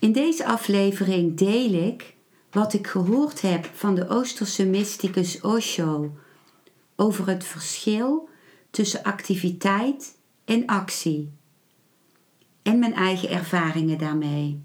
In deze aflevering deel ik wat ik gehoord heb van de Oosterse mysticus Osho over het verschil tussen activiteit en actie en mijn eigen ervaringen daarmee.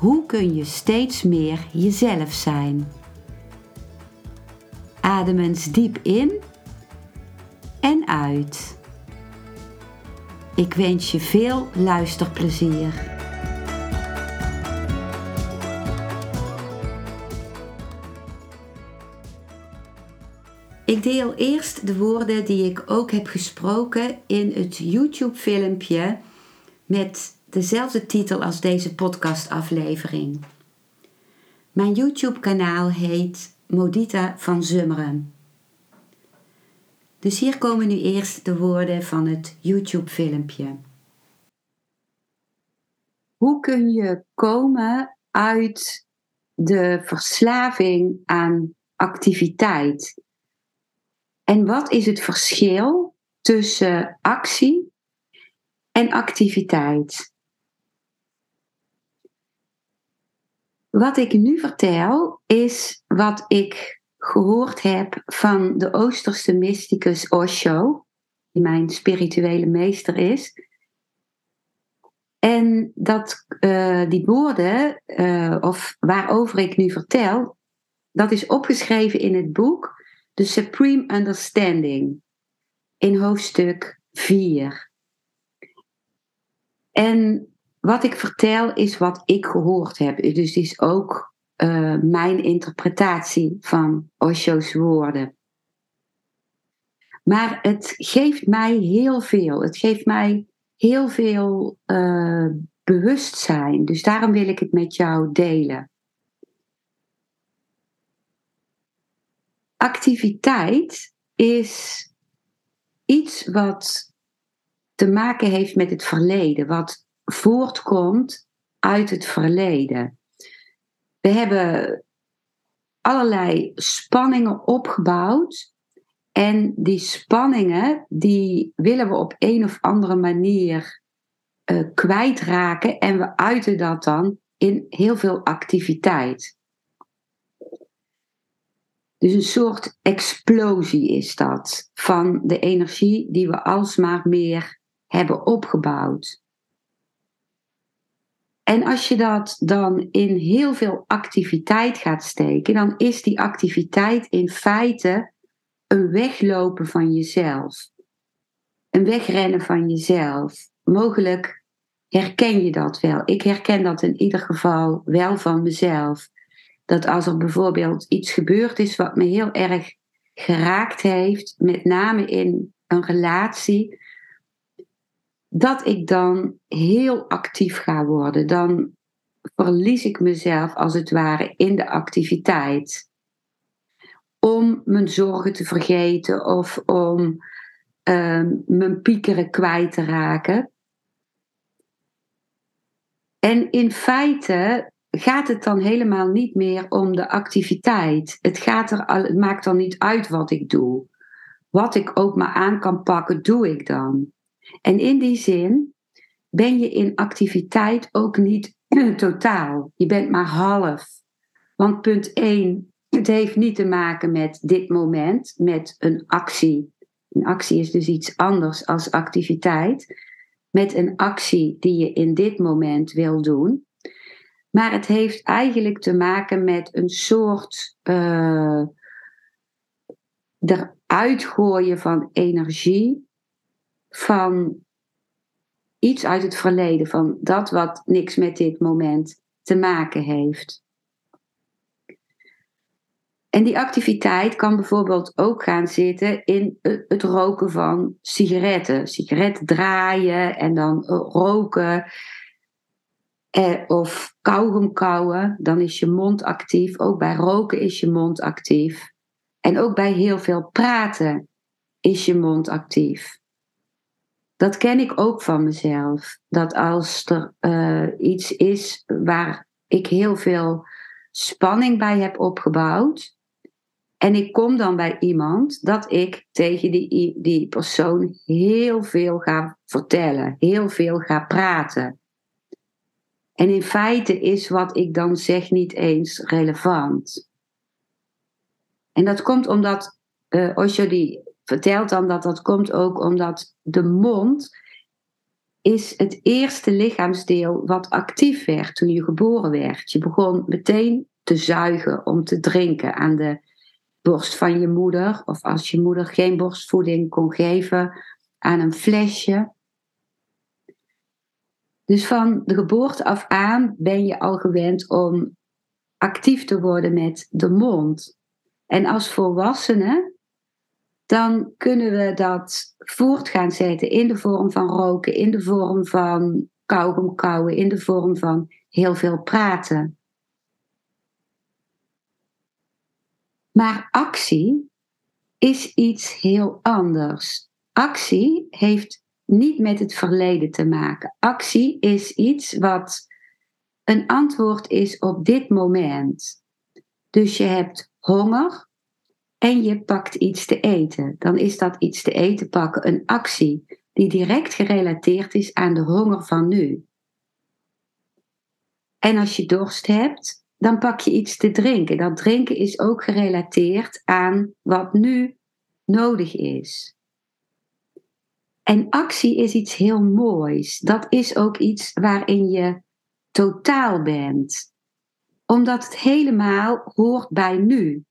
hoe kun je steeds meer jezelf zijn? Adem eens diep in en uit. Ik wens je veel luisterplezier. Ik deel eerst de woorden die ik ook heb gesproken in het YouTube-filmpje met dezelfde titel als deze podcastaflevering. Mijn YouTube-kanaal heet Modita van Zummeren. Dus hier komen nu eerst de woorden van het YouTube-filmpje. Hoe kun je komen uit de verslaving aan activiteit? En wat is het verschil tussen actie en activiteit? Wat ik nu vertel is wat ik gehoord heb van de Oosterse mysticus Osho, die mijn spirituele meester is. En dat, uh, die woorden, uh, of waarover ik nu vertel, dat is opgeschreven in het boek The Supreme Understanding in hoofdstuk 4. En wat ik vertel is wat ik gehoord heb. Dus het is ook uh, mijn interpretatie van Osho's woorden. Maar het geeft mij heel veel. Het geeft mij heel veel uh, bewustzijn. Dus daarom wil ik het met jou delen. Activiteit is iets wat te maken heeft met het verleden, wat voortkomt uit het verleden. We hebben allerlei spanningen opgebouwd. En die spanningen, die willen we op een of andere manier uh, kwijtraken. En we uiten dat dan in heel veel activiteit. Dus een soort explosie is dat van de energie die we alsmaar meer hebben opgebouwd. En als je dat dan in heel veel activiteit gaat steken, dan is die activiteit in feite een weglopen van jezelf. Een wegrennen van jezelf. Mogelijk herken je dat wel. Ik herken dat in ieder geval wel van mezelf. Dat als er bijvoorbeeld iets gebeurd is wat me heel erg geraakt heeft, met name in een relatie, dat ik dan heel actief ga worden. Dan verlies ik mezelf als het ware in de activiteit. Om mijn zorgen te vergeten of om uh, mijn piekeren kwijt te raken. En in feite gaat het dan helemaal niet meer om de activiteit. Het, gaat er het maakt dan niet uit wat ik doe. Wat ik ook maar aan kan pakken, doe ik dan. En in die zin ben je in activiteit ook niet totaal. Je bent maar half. Want punt 1, het heeft niet te maken met dit moment, met een actie. Een actie is dus iets anders als activiteit. Met een actie die je in dit moment wil doen. Maar het heeft eigenlijk te maken met een soort uh, eruit gooien van energie van iets uit het verleden, van dat wat niks met dit moment te maken heeft. En die activiteit kan bijvoorbeeld ook gaan zitten in het roken van sigaretten. Sigaretten draaien en dan eh, roken. Eh, of kauwgom kauwen, dan is je mond actief. Ook bij roken is je mond actief. En ook bij heel veel praten is je mond actief. Dat ken ik ook van mezelf. Dat als er uh, iets is waar ik heel veel spanning bij heb opgebouwd. En ik kom dan bij iemand dat ik tegen die, die persoon heel veel ga vertellen, heel veel ga praten. En in feite is wat ik dan zeg niet eens relevant. En dat komt omdat uh, Osho die vertelt dan dat dat komt ook omdat de mond is het eerste lichaamsdeel wat actief werd toen je geboren werd. Je begon meteen te zuigen om te drinken aan de borst van je moeder. Of als je moeder geen borstvoeding kon geven, aan een flesje. Dus van de geboorte af aan ben je al gewend om actief te worden met de mond. En als volwassene, dan kunnen we dat voort gaan zetten in de vorm van roken, in de vorm van kauwgom kauwen, in de vorm van heel veel praten. Maar actie is iets heel anders. Actie heeft niet met het verleden te maken. Actie is iets wat een antwoord is op dit moment. Dus je hebt honger en je pakt iets te eten. Dan is dat iets te eten pakken een actie die direct gerelateerd is aan de honger van nu. En als je dorst hebt, dan pak je iets te drinken. Dat drinken is ook gerelateerd aan wat nu nodig is. En actie is iets heel moois. Dat is ook iets waarin je totaal bent. Omdat het helemaal hoort bij nu.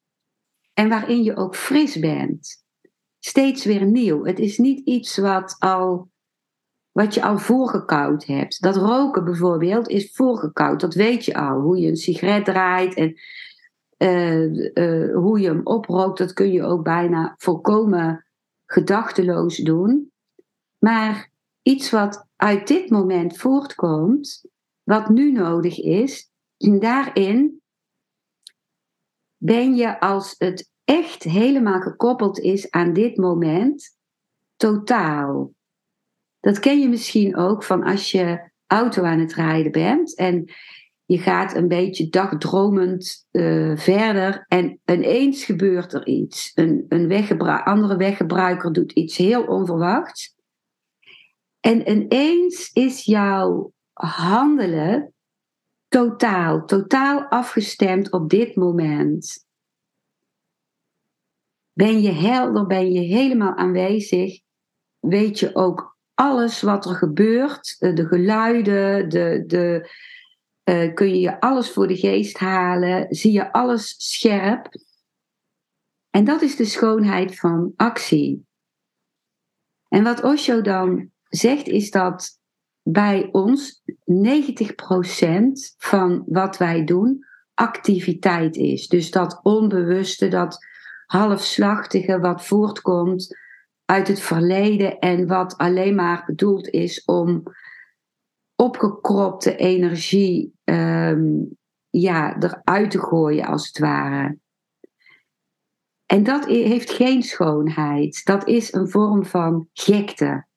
En waarin je ook fris bent. Steeds weer nieuw. Het is niet iets wat, al, wat je al voorgekoud hebt. Dat roken bijvoorbeeld is voorgekoud. Dat weet je al. Hoe je een sigaret draait en uh, uh, hoe je hem oprookt. Dat kun je ook bijna volkomen gedachteloos doen. Maar iets wat uit dit moment voortkomt, wat nu nodig is, daarin ben je als het echt helemaal gekoppeld is aan dit moment, totaal. Dat ken je misschien ook van als je auto aan het rijden bent en je gaat een beetje dagdromend uh, verder en ineens gebeurt er iets. Een, een andere weggebruiker doet iets heel onverwachts. En ineens is jouw handelen totaal, totaal afgestemd op dit moment. Ben je helder, ben je helemaal aanwezig, weet je ook alles wat er gebeurt, eh, de geluiden, de, de, uh, kun je je alles voor de geest halen, zie je alles scherp. En dat is de schoonheid van actie. En wat Osho dan zegt, is dat bij ons 90% van wat wij doen activiteit is. Dus dat onbewuste, dat halfslachtige wat voortkomt uit het verleden en wat alleen maar bedoeld is om opgekropte energie um, ja, eruit te gooien, als het ware. En dat heeft geen schoonheid. Dat is een vorm van gekte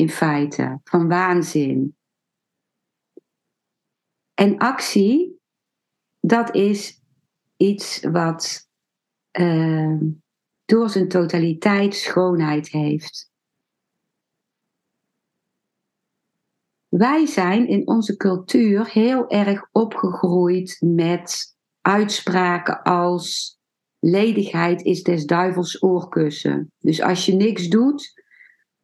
in feite, van waanzin. En actie, dat is iets wat uh, door zijn totaliteit schoonheid heeft. Wij zijn in onze cultuur heel erg opgegroeid met uitspraken als ledigheid is des duivels oorkussen. Dus als je niks doet,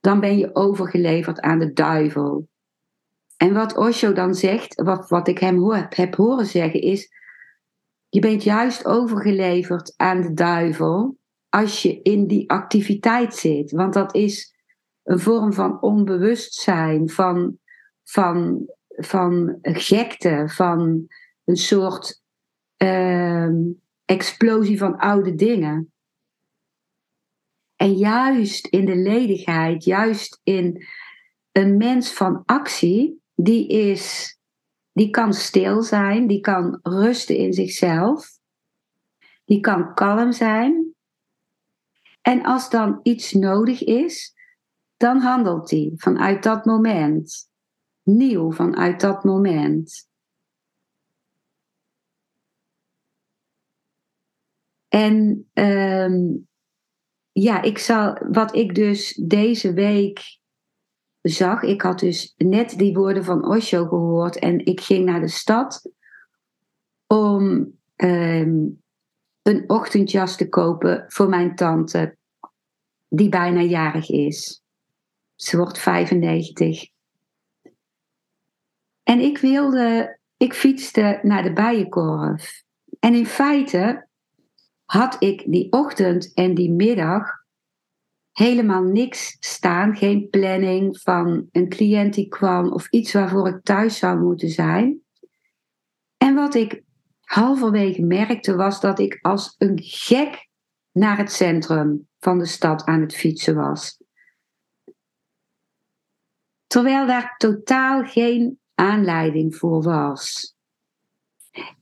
dan ben je overgeleverd aan de duivel. En wat Osho dan zegt, wat, wat ik hem hoor, heb horen zeggen, is: je bent juist overgeleverd aan de duivel als je in die activiteit zit. Want dat is een vorm van onbewustzijn, van, van, van gekte, van een soort uh, explosie van oude dingen. En juist in de ledigheid, juist in een mens van actie, die, is, die kan stil zijn, die kan rusten in zichzelf, die kan kalm zijn. En als dan iets nodig is, dan handelt hij vanuit dat moment. Nieuw vanuit dat moment. En ehm, ja, ik zal, wat ik dus deze week zag, ik had dus net die woorden van Osho gehoord en ik ging naar de stad om ehm, een ochtendjas te kopen voor mijn tante, die bijna jarig is. Ze wordt 95. En ik wilde, ik fietste naar de bijenkorf. En in feite had ik die ochtend en die middag helemaal niks staan. Geen planning van een cliënt die kwam of iets waarvoor ik thuis zou moeten zijn. En wat ik halverwege merkte was dat ik als een gek naar het centrum van de stad aan het fietsen was. Terwijl daar totaal geen aanleiding voor was.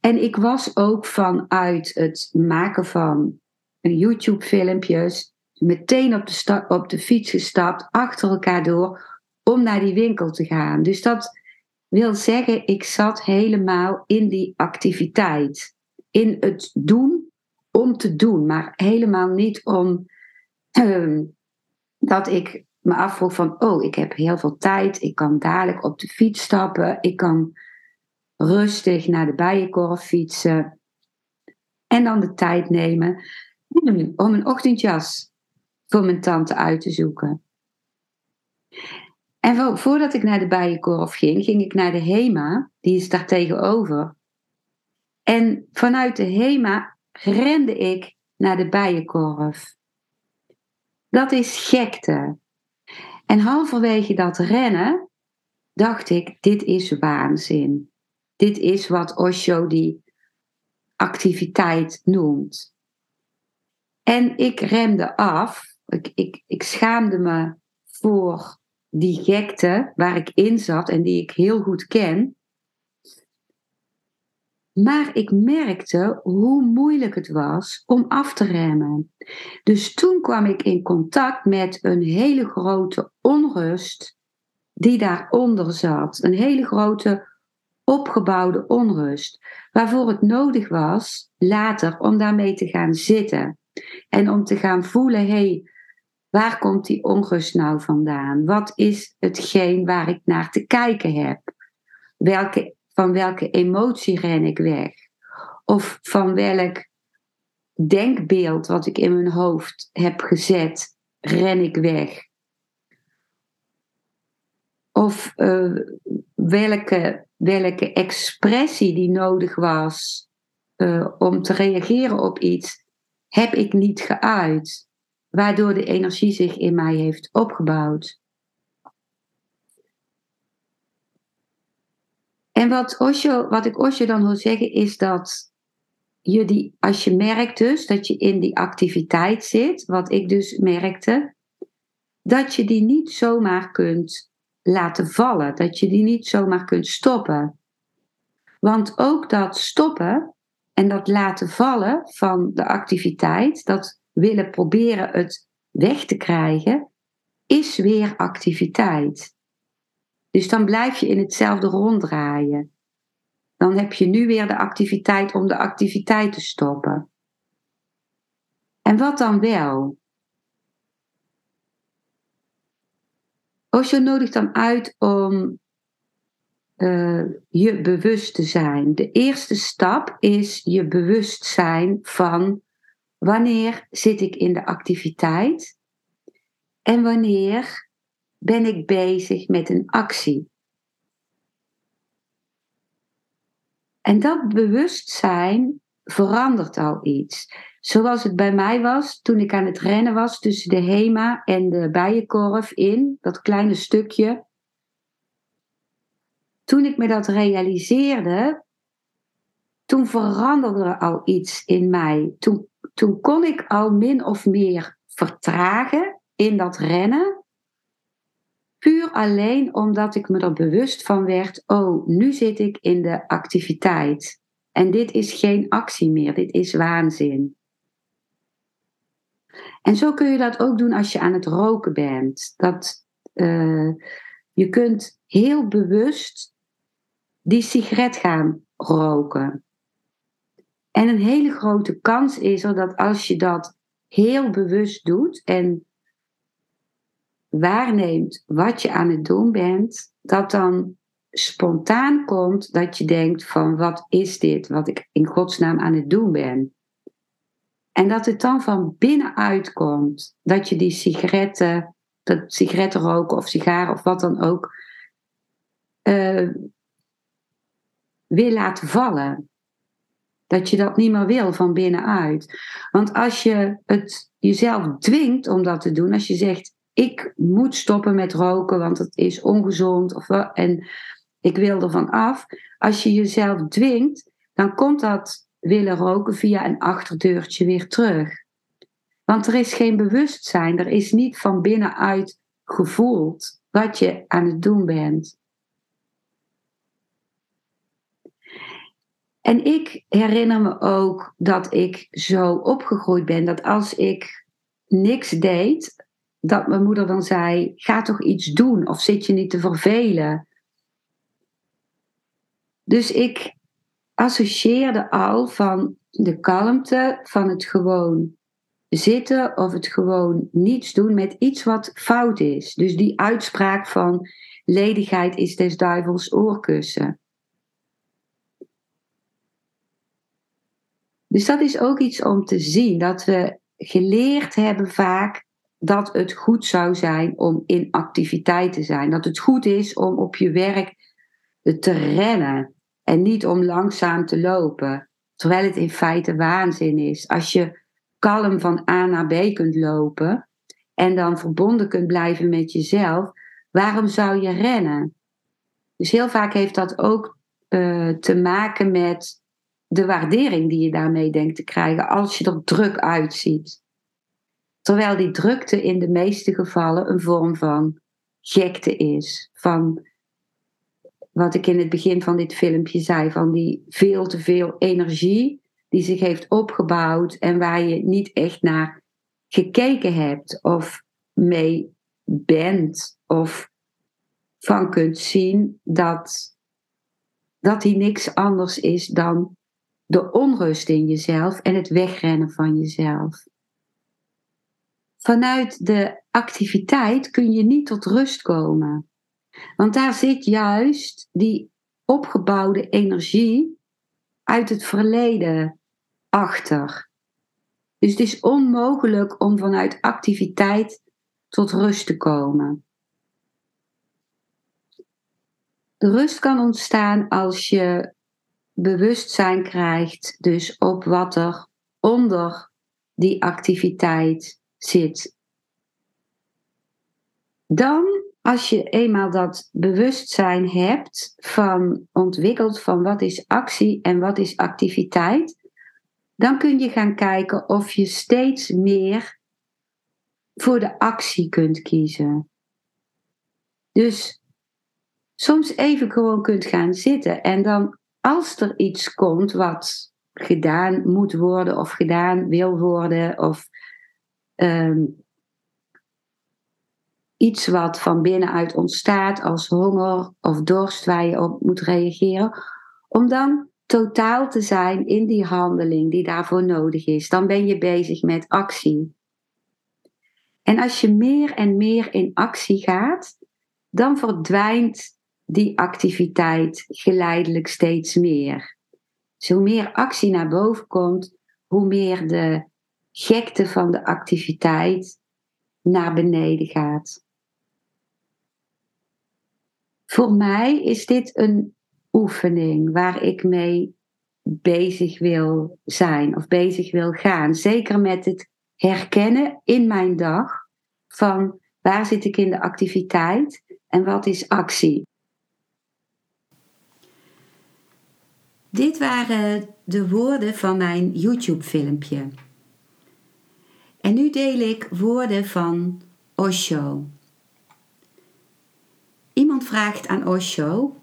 En ik was ook vanuit het maken van YouTube-filmpjes meteen op de, op de fiets gestapt, achter elkaar door, om naar die winkel te gaan. Dus dat wil zeggen, ik zat helemaal in die activiteit. In het doen om te doen, maar helemaal niet om uh, dat ik me afvroeg van, oh, ik heb heel veel tijd, ik kan dadelijk op de fiets stappen, ik kan rustig naar de bijenkorf fietsen en dan de tijd nemen om een ochtendjas voor mijn tante uit te zoeken. En voordat ik naar de bijenkorf ging, ging ik naar de HEMA, die is daar tegenover. En vanuit de HEMA rende ik naar de bijenkorf. Dat is gekte. En halverwege dat rennen dacht ik, dit is waanzin. Dit is wat Osho die activiteit noemt. En ik remde af. Ik, ik, ik schaamde me voor die gekte waar ik in zat en die ik heel goed ken. Maar ik merkte hoe moeilijk het was om af te remmen. Dus toen kwam ik in contact met een hele grote onrust die daaronder zat. Een hele grote opgebouwde onrust, waarvoor het nodig was later om daarmee te gaan zitten en om te gaan voelen: hé, hey, waar komt die onrust nou vandaan? Wat is hetgeen waar ik naar te kijken heb? Welke, van welke emotie ren ik weg? Of van welk denkbeeld wat ik in mijn hoofd heb gezet, ren ik weg? Of uh, welke welke expressie die nodig was uh, om te reageren op iets, heb ik niet geuit, waardoor de energie zich in mij heeft opgebouwd. En wat, Osho, wat ik Osho dan wil zeggen is dat je die, als je merkt dus dat je in die activiteit zit, wat ik dus merkte, dat je die niet zomaar kunt laten vallen, dat je die niet zomaar kunt stoppen. Want ook dat stoppen en dat laten vallen van de activiteit, dat willen proberen het weg te krijgen, is weer activiteit. Dus dan blijf je in hetzelfde ronddraaien. Dan heb je nu weer de activiteit om de activiteit te stoppen. En wat dan wel? Osho nodigt dan uit om uh, je bewust te zijn. De eerste stap is je bewust zijn van wanneer zit ik in de activiteit en wanneer ben ik bezig met een actie. En dat bewustzijn verandert al iets. Zoals het bij mij was toen ik aan het rennen was tussen de HEMA en de bijenkorf in, dat kleine stukje. Toen ik me dat realiseerde, toen veranderde er al iets in mij. Toen, toen kon ik al min of meer vertragen in dat rennen. Puur alleen omdat ik me er bewust van werd, oh, nu zit ik in de activiteit. En dit is geen actie meer, dit is waanzin. En zo kun je dat ook doen als je aan het roken bent. Dat, uh, je kunt heel bewust die sigaret gaan roken. En een hele grote kans is er dat als je dat heel bewust doet en waarneemt wat je aan het doen bent, dat dan spontaan komt dat je denkt van wat is dit wat ik in godsnaam aan het doen ben. En dat het dan van binnenuit komt, dat je die sigaretten, dat sigaretten roken of sigaren of wat dan ook, wil laten vallen. Dat je dat niet meer wil van binnenuit. Want als je het jezelf dwingt om dat te doen, als je zegt: Ik moet stoppen met roken, want het is ongezond of, en ik wil er van af. Als je jezelf dwingt, dan komt dat willen roken via een achterdeurtje weer terug. Want er is geen bewustzijn, er is niet van binnenuit gevoeld wat je aan het doen bent. En ik herinner me ook dat ik zo opgegroeid ben dat als ik niks deed, dat mijn moeder dan zei: ga toch iets doen of zit je niet te vervelen. Dus ik associeerde al van de kalmte van het gewoon zitten of het gewoon niets doen met iets wat fout is. Dus die uitspraak van ledigheid is des duivels oorkussen. Dus dat is ook iets om te zien, dat we geleerd hebben vaak dat het goed zou zijn om in activiteit te zijn. Dat het goed is om op je werk te rennen en niet om langzaam te lopen. Terwijl het in feite waanzin is. Als je kalm van A naar B kunt lopen en dan verbonden kunt blijven met jezelf, waarom zou je rennen? Dus heel vaak heeft dat ook uh, te maken met de waardering die je daarmee denkt te krijgen als je er druk uitziet. Terwijl die drukte in de meeste gevallen een vorm van gekte is. Van wat ik in het begin van dit filmpje zei, van die veel te veel energie die zich heeft opgebouwd en waar je niet echt naar gekeken hebt of mee bent of van kunt zien dat, dat die niks anders is dan de onrust in jezelf en het wegrennen van jezelf. Vanuit de activiteit kun je niet tot rust komen. Want daar zit juist die opgebouwde energie uit het verleden achter. Dus het is onmogelijk om vanuit activiteit tot rust te komen. De rust kan ontstaan als je bewustzijn krijgt, dus op wat er onder die activiteit zit. Dan, als je eenmaal dat bewustzijn hebt van ontwikkeld van wat is actie en wat is activiteit, dan kun je gaan kijken of je steeds meer voor de actie kunt kiezen. Dus soms even gewoon kunt gaan zitten en dan als er iets komt wat gedaan moet worden of gedaan wil worden of ehm, iets wat van binnenuit ontstaat als honger of dorst waar je op moet reageren, om dan totaal te zijn in die handeling die daarvoor nodig is. Dan ben je bezig met actie. En als je meer en meer in actie gaat, dan verdwijnt die activiteit geleidelijk steeds meer. Dus hoe meer actie naar boven komt, hoe meer de gekte van de activiteit naar beneden gaat. Voor mij is dit een oefening waar ik mee bezig wil zijn of bezig wil gaan. Zeker met het herkennen in mijn dag van waar zit ik in de activiteit en wat is actie. Dit waren de woorden van mijn YouTube-filmpje. En nu deel ik woorden van Osho. Iemand vraagt aan Osho: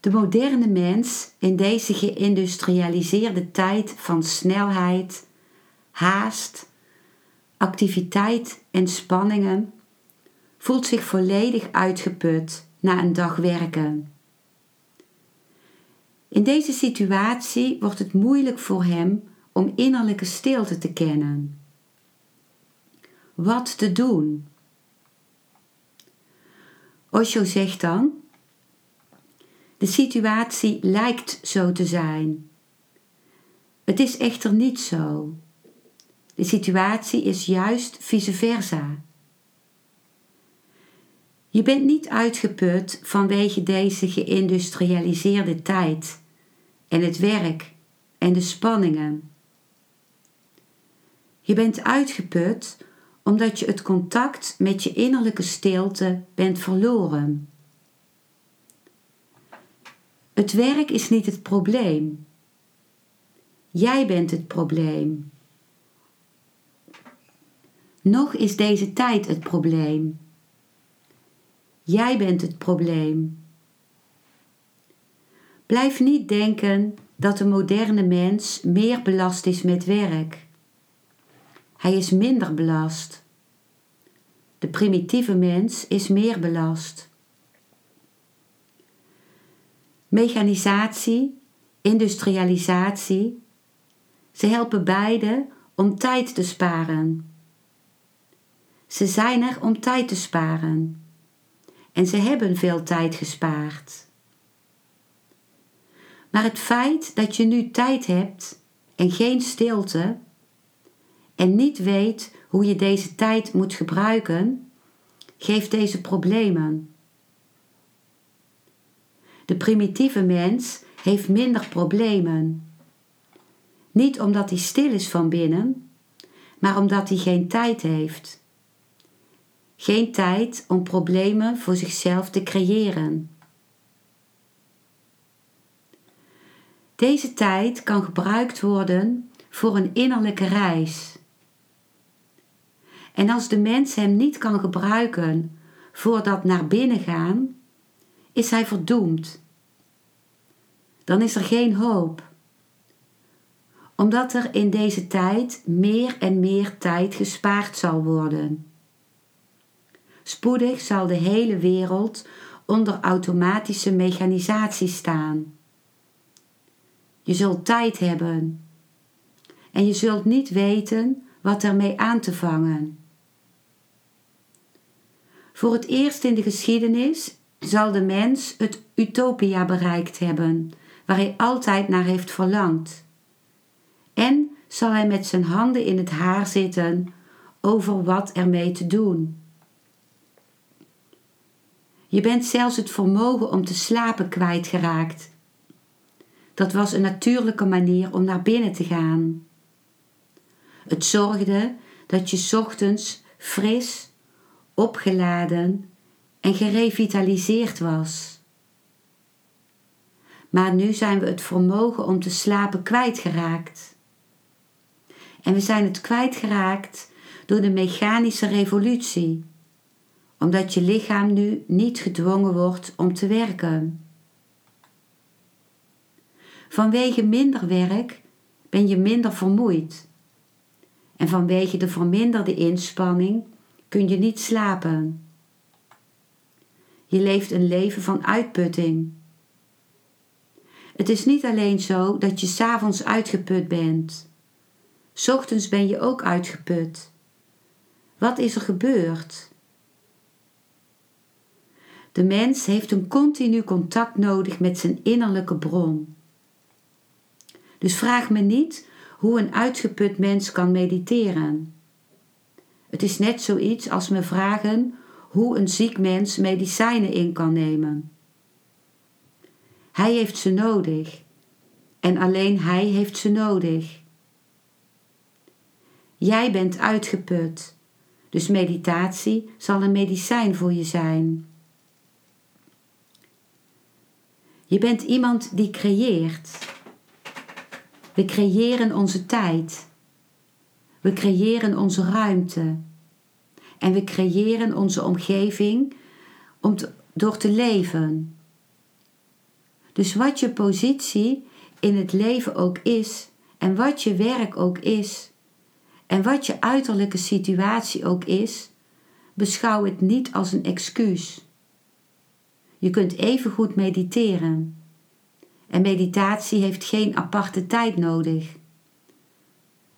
De moderne mens in deze geïndustrialiseerde tijd van snelheid, haast, activiteit en spanningen voelt zich volledig uitgeput na een dag werken. In deze situatie wordt het moeilijk voor hem om innerlijke stilte te kennen. Wat te doen? Osho zegt dan: De situatie lijkt zo te zijn. Het is echter niet zo. De situatie is juist vice versa. Je bent niet uitgeput vanwege deze geïndustrialiseerde tijd en het werk en de spanningen. Je bent uitgeput omdat je het contact met je innerlijke stilte bent verloren. Het werk is niet het probleem. Jij bent het probleem. Nog is deze tijd het probleem. Jij bent het probleem. Blijf niet denken dat de moderne mens meer belast is met werk. Hij is minder belast. De primitieve mens is meer belast. Mechanisatie, industrialisatie, ze helpen beide om tijd te sparen. Ze zijn er om tijd te sparen. En ze hebben veel tijd gespaard. Maar het feit dat je nu tijd hebt en geen stilte en niet weet hoe je deze tijd moet gebruiken, geeft deze problemen. De primitieve mens heeft minder problemen. Niet omdat hij stil is van binnen, maar omdat hij geen tijd heeft. Geen tijd om problemen voor zichzelf te creëren. Deze tijd kan gebruikt worden voor een innerlijke reis. En als de mens hem niet kan gebruiken voor dat naar binnen gaan, is hij verdoemd. Dan is er geen hoop. Omdat er in deze tijd meer en meer tijd gespaard zal worden. Spoedig zal de hele wereld onder automatische mechanisatie staan. Je zult tijd hebben en je zult niet weten wat ermee aan te vangen. Voor het eerst in de geschiedenis zal de mens het utopia bereikt hebben, waar hij altijd naar heeft verlangd. En zal hij met zijn handen in het haar zitten over wat ermee te doen. Je bent zelfs het vermogen om te slapen kwijtgeraakt. Dat was een natuurlijke manier om naar binnen te gaan. Het zorgde dat je ochtends fris, opgeladen en gerevitaliseerd was. Maar nu zijn we het vermogen om te slapen kwijtgeraakt. En we zijn het kwijtgeraakt door de mechanische revolutie omdat je lichaam nu niet gedwongen wordt om te werken. Vanwege minder werk ben je minder vermoeid. En vanwege de verminderde inspanning kun je niet slapen. Je leeft een leven van uitputting. Het is niet alleen zo dat je s'avonds uitgeput bent. Ochtends ben je ook uitgeput. Wat is er gebeurd? De mens heeft een continu contact nodig met zijn innerlijke bron. Dus vraag me niet hoe een uitgeput mens kan mediteren. Het is net zoiets als me vragen hoe een ziek mens medicijnen in kan nemen. Hij heeft ze nodig en alleen hij heeft ze nodig. Jij bent uitgeput, dus meditatie zal een medicijn voor je zijn. Je bent iemand die creëert. We creëren onze tijd. We creëren onze ruimte. En we creëren onze omgeving om door te leven. Dus wat je positie in het leven ook is, en wat je werk ook is, en wat je uiterlijke situatie ook is, beschouw het niet als een excuus. Je kunt even goed mediteren. En meditatie heeft geen aparte tijd nodig.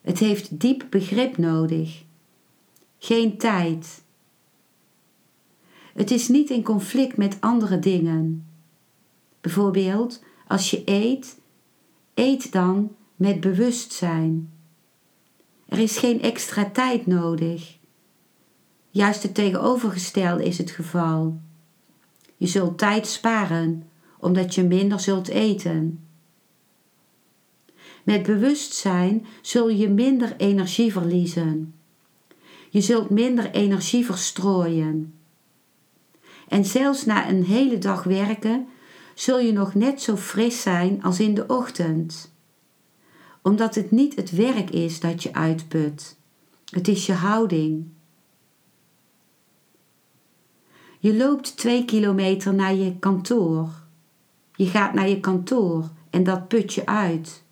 Het heeft diep begrip nodig. Geen tijd. Het is niet in conflict met andere dingen. Bijvoorbeeld, als je eet, eet dan met bewustzijn. Er is geen extra tijd nodig. Juist het tegenovergestelde is het geval. Je zult tijd sparen omdat je minder zult eten. Met bewustzijn zul je minder energie verliezen. Je zult minder energie verstrooien. En zelfs na een hele dag werken zul je nog net zo fris zijn als in de ochtend. Omdat het niet het werk is dat je uitput, het is je houding. Je loopt twee kilometer naar je kantoor. Je gaat naar je kantoor en dat put je uit.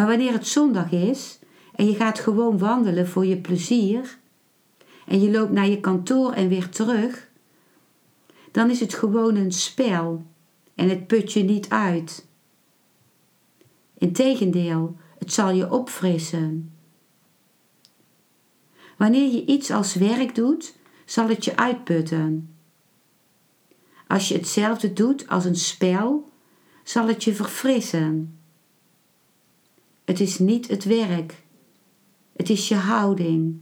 Maar wanneer het zondag is en je gaat gewoon wandelen voor je plezier en je loopt naar je kantoor en weer terug, dan is het gewoon een spel en het put je niet uit. Integendeel, het zal je opfrissen. Wanneer je iets als werk doet, zal het je uitputten. Als je hetzelfde doet als een spel, zal het je verfrissen. Het is niet het werk, het is je houding.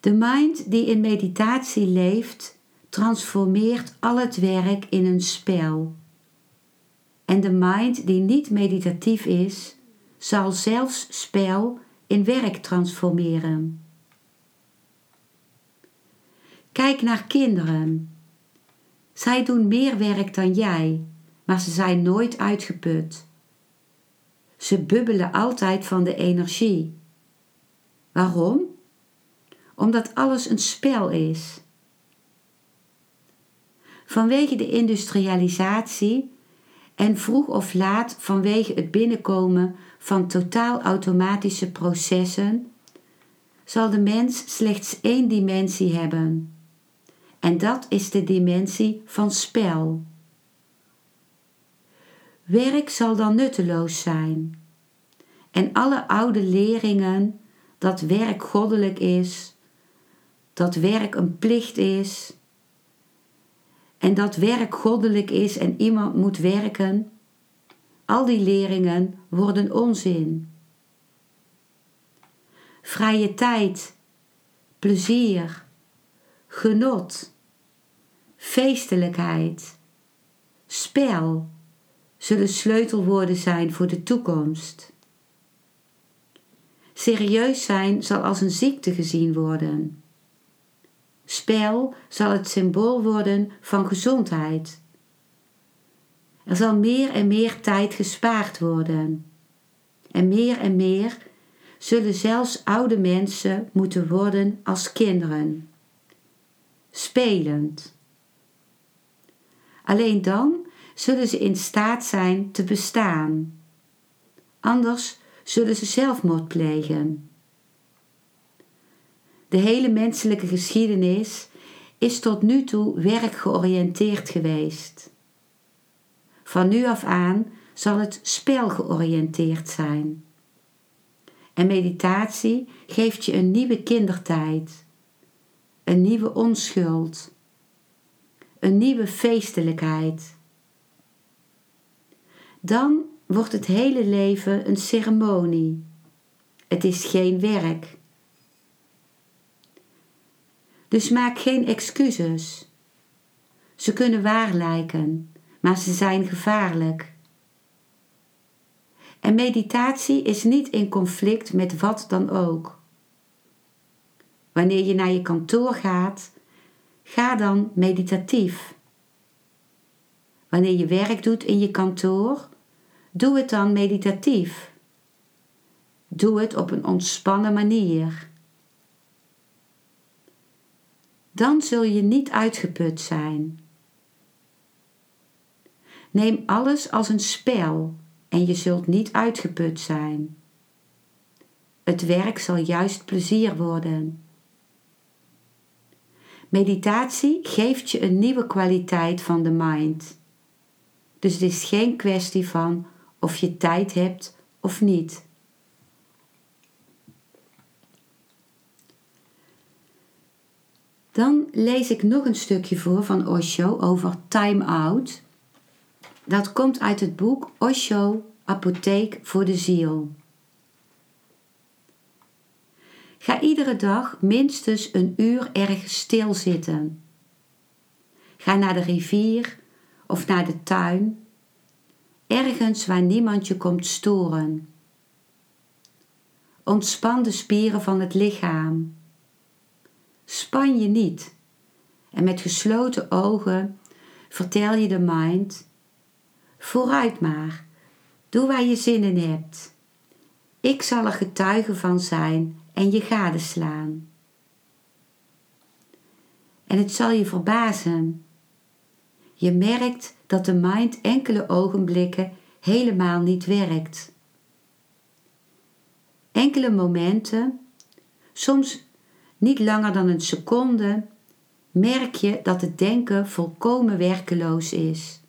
De mind die in meditatie leeft, transformeert al het werk in een spel. En de mind die niet meditatief is, zal zelfs spel in werk transformeren. Kijk naar kinderen. Zij doen meer werk dan jij, maar ze zijn nooit uitgeput. Ze bubbelen altijd van de energie. Waarom? Omdat alles een spel is. Vanwege de industrialisatie en vroeg of laat vanwege het binnenkomen van totaal automatische processen zal de mens slechts één dimensie hebben. En dat is de dimensie van spel. Werk zal dan nutteloos zijn. En alle oude leringen dat werk goddelijk is, dat werk een plicht is, en dat werk goddelijk is en iemand moet werken, al die leringen worden onzin. Vrije tijd, plezier, genot, feestelijkheid, spel zullen sleutelwoorden zijn voor de toekomst. Serieus zijn zal als een ziekte gezien worden. Spel zal het symbool worden van gezondheid. Er zal meer en meer tijd gespaard worden. En meer en meer zullen zelfs oude mensen moeten worden als kinderen. Spelend. Alleen dan zullen ze in staat zijn te bestaan. Anders zullen ze zelfmoord plegen. De hele menselijke geschiedenis is tot nu toe werkgeoriënteerd geweest. Van nu af aan zal het spelgeoriënteerd zijn. En meditatie geeft je een nieuwe kindertijd, een nieuwe onschuld, een nieuwe feestelijkheid. Dan wordt het hele leven een ceremonie. Het is geen werk. Dus maak geen excuses. Ze kunnen waar lijken, maar ze zijn gevaarlijk. En meditatie is niet in conflict met wat dan ook. Wanneer je naar je kantoor gaat, ga dan meditatief. Wanneer je werk doet in je kantoor, doe het dan meditatief. Doe het op een ontspannen manier. Dan zul je niet uitgeput zijn. Neem alles als een spel en je zult niet uitgeput zijn. Het werk zal juist plezier worden. Meditatie geeft je een nieuwe kwaliteit van de mind. Dus het is geen kwestie van of je tijd hebt of niet. Dan lees ik nog een stukje voor van Osho over time out. Dat komt uit het boek Osho, Apotheek voor de Ziel. Ga iedere dag minstens een uur ergens stilzitten. Ga naar de rivier of naar de tuin, ergens waar niemand je komt storen. Ontspan de spieren van het lichaam. Span je niet en met gesloten ogen vertel je de mind: vooruit maar, doe waar je zin in hebt. Ik zal er getuige van zijn en je gadeslaan. En het zal je verbazen. Je merkt dat de mind enkele ogenblikken helemaal niet werkt. Enkele momenten, soms niet langer dan een seconde, merk je dat het denken volkomen werkeloos is.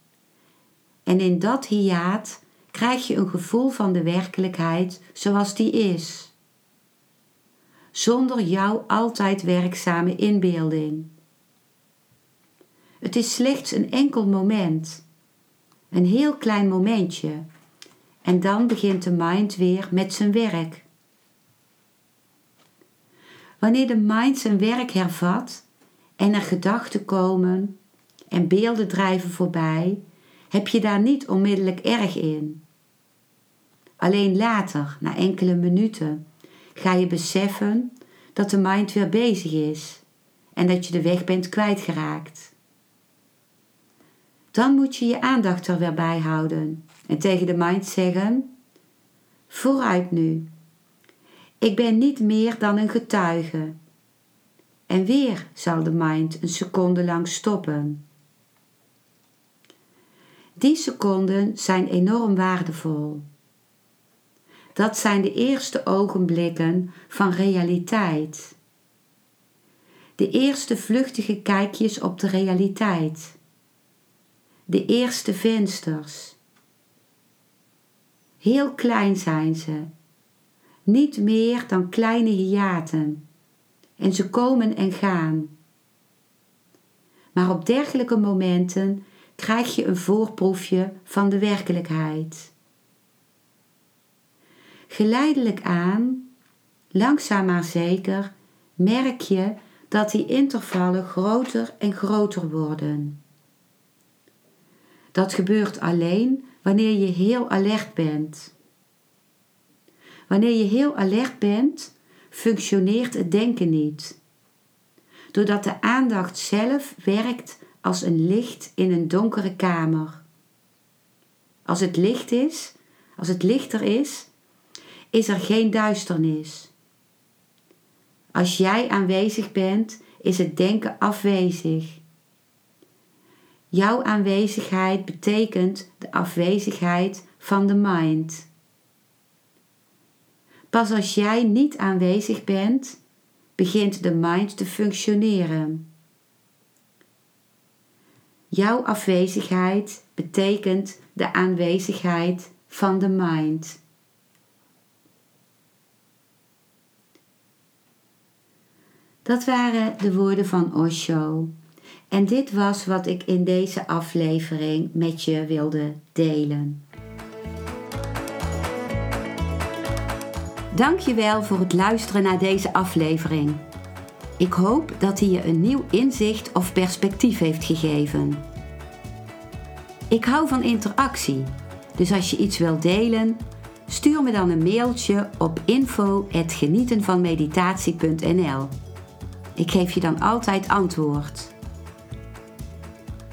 En in dat hiaat krijg je een gevoel van de werkelijkheid zoals die is zonder jouw altijd werkzame inbeelding. Het is slechts een enkel moment, een heel klein momentje, en dan begint de mind weer met zijn werk. Wanneer de mind zijn werk hervat en er gedachten komen en beelden drijven voorbij, heb je daar niet onmiddellijk erg in. Alleen later, na enkele minuten, ga je beseffen dat de mind weer bezig is en dat je de weg bent kwijtgeraakt. Dan moet je je aandacht er weer bij houden en tegen de mind zeggen: Vooruit nu. Ik ben niet meer dan een getuige. En weer zal de mind een seconde lang stoppen. Die seconden zijn enorm waardevol. Dat zijn de eerste ogenblikken van realiteit. De eerste vluchtige kijkjes op de realiteit. De eerste vensters. Heel klein zijn ze, niet meer dan kleine hiaten, en ze komen en gaan. Maar op dergelijke momenten krijg je een voorproefje van de werkelijkheid. Geleidelijk aan, langzaam maar zeker, merk je dat die intervallen groter en groter worden. Dat gebeurt alleen wanneer je heel alert bent. Wanneer je heel alert bent, functioneert het denken niet. Doordat de aandacht zelf werkt als een licht in een donkere kamer. Als het licht is, als het lichter is, is er geen duisternis. Als jij aanwezig bent, is het denken afwezig. Jouw aanwezigheid betekent de afwezigheid van de mind. Pas als jij niet aanwezig bent, begint de mind te functioneren. Jouw afwezigheid betekent de aanwezigheid van de mind. Dat waren de woorden van Osho. En dit was wat ik in deze aflevering met je wilde delen. Dankjewel voor het luisteren naar deze aflevering. Ik hoop dat hij je een nieuw inzicht of perspectief heeft gegeven. Ik hou van interactie, dus als je iets wilt delen, stuur me dan een mailtje op info@genietenvanmeditatie.nl. Ik geef je dan altijd antwoord.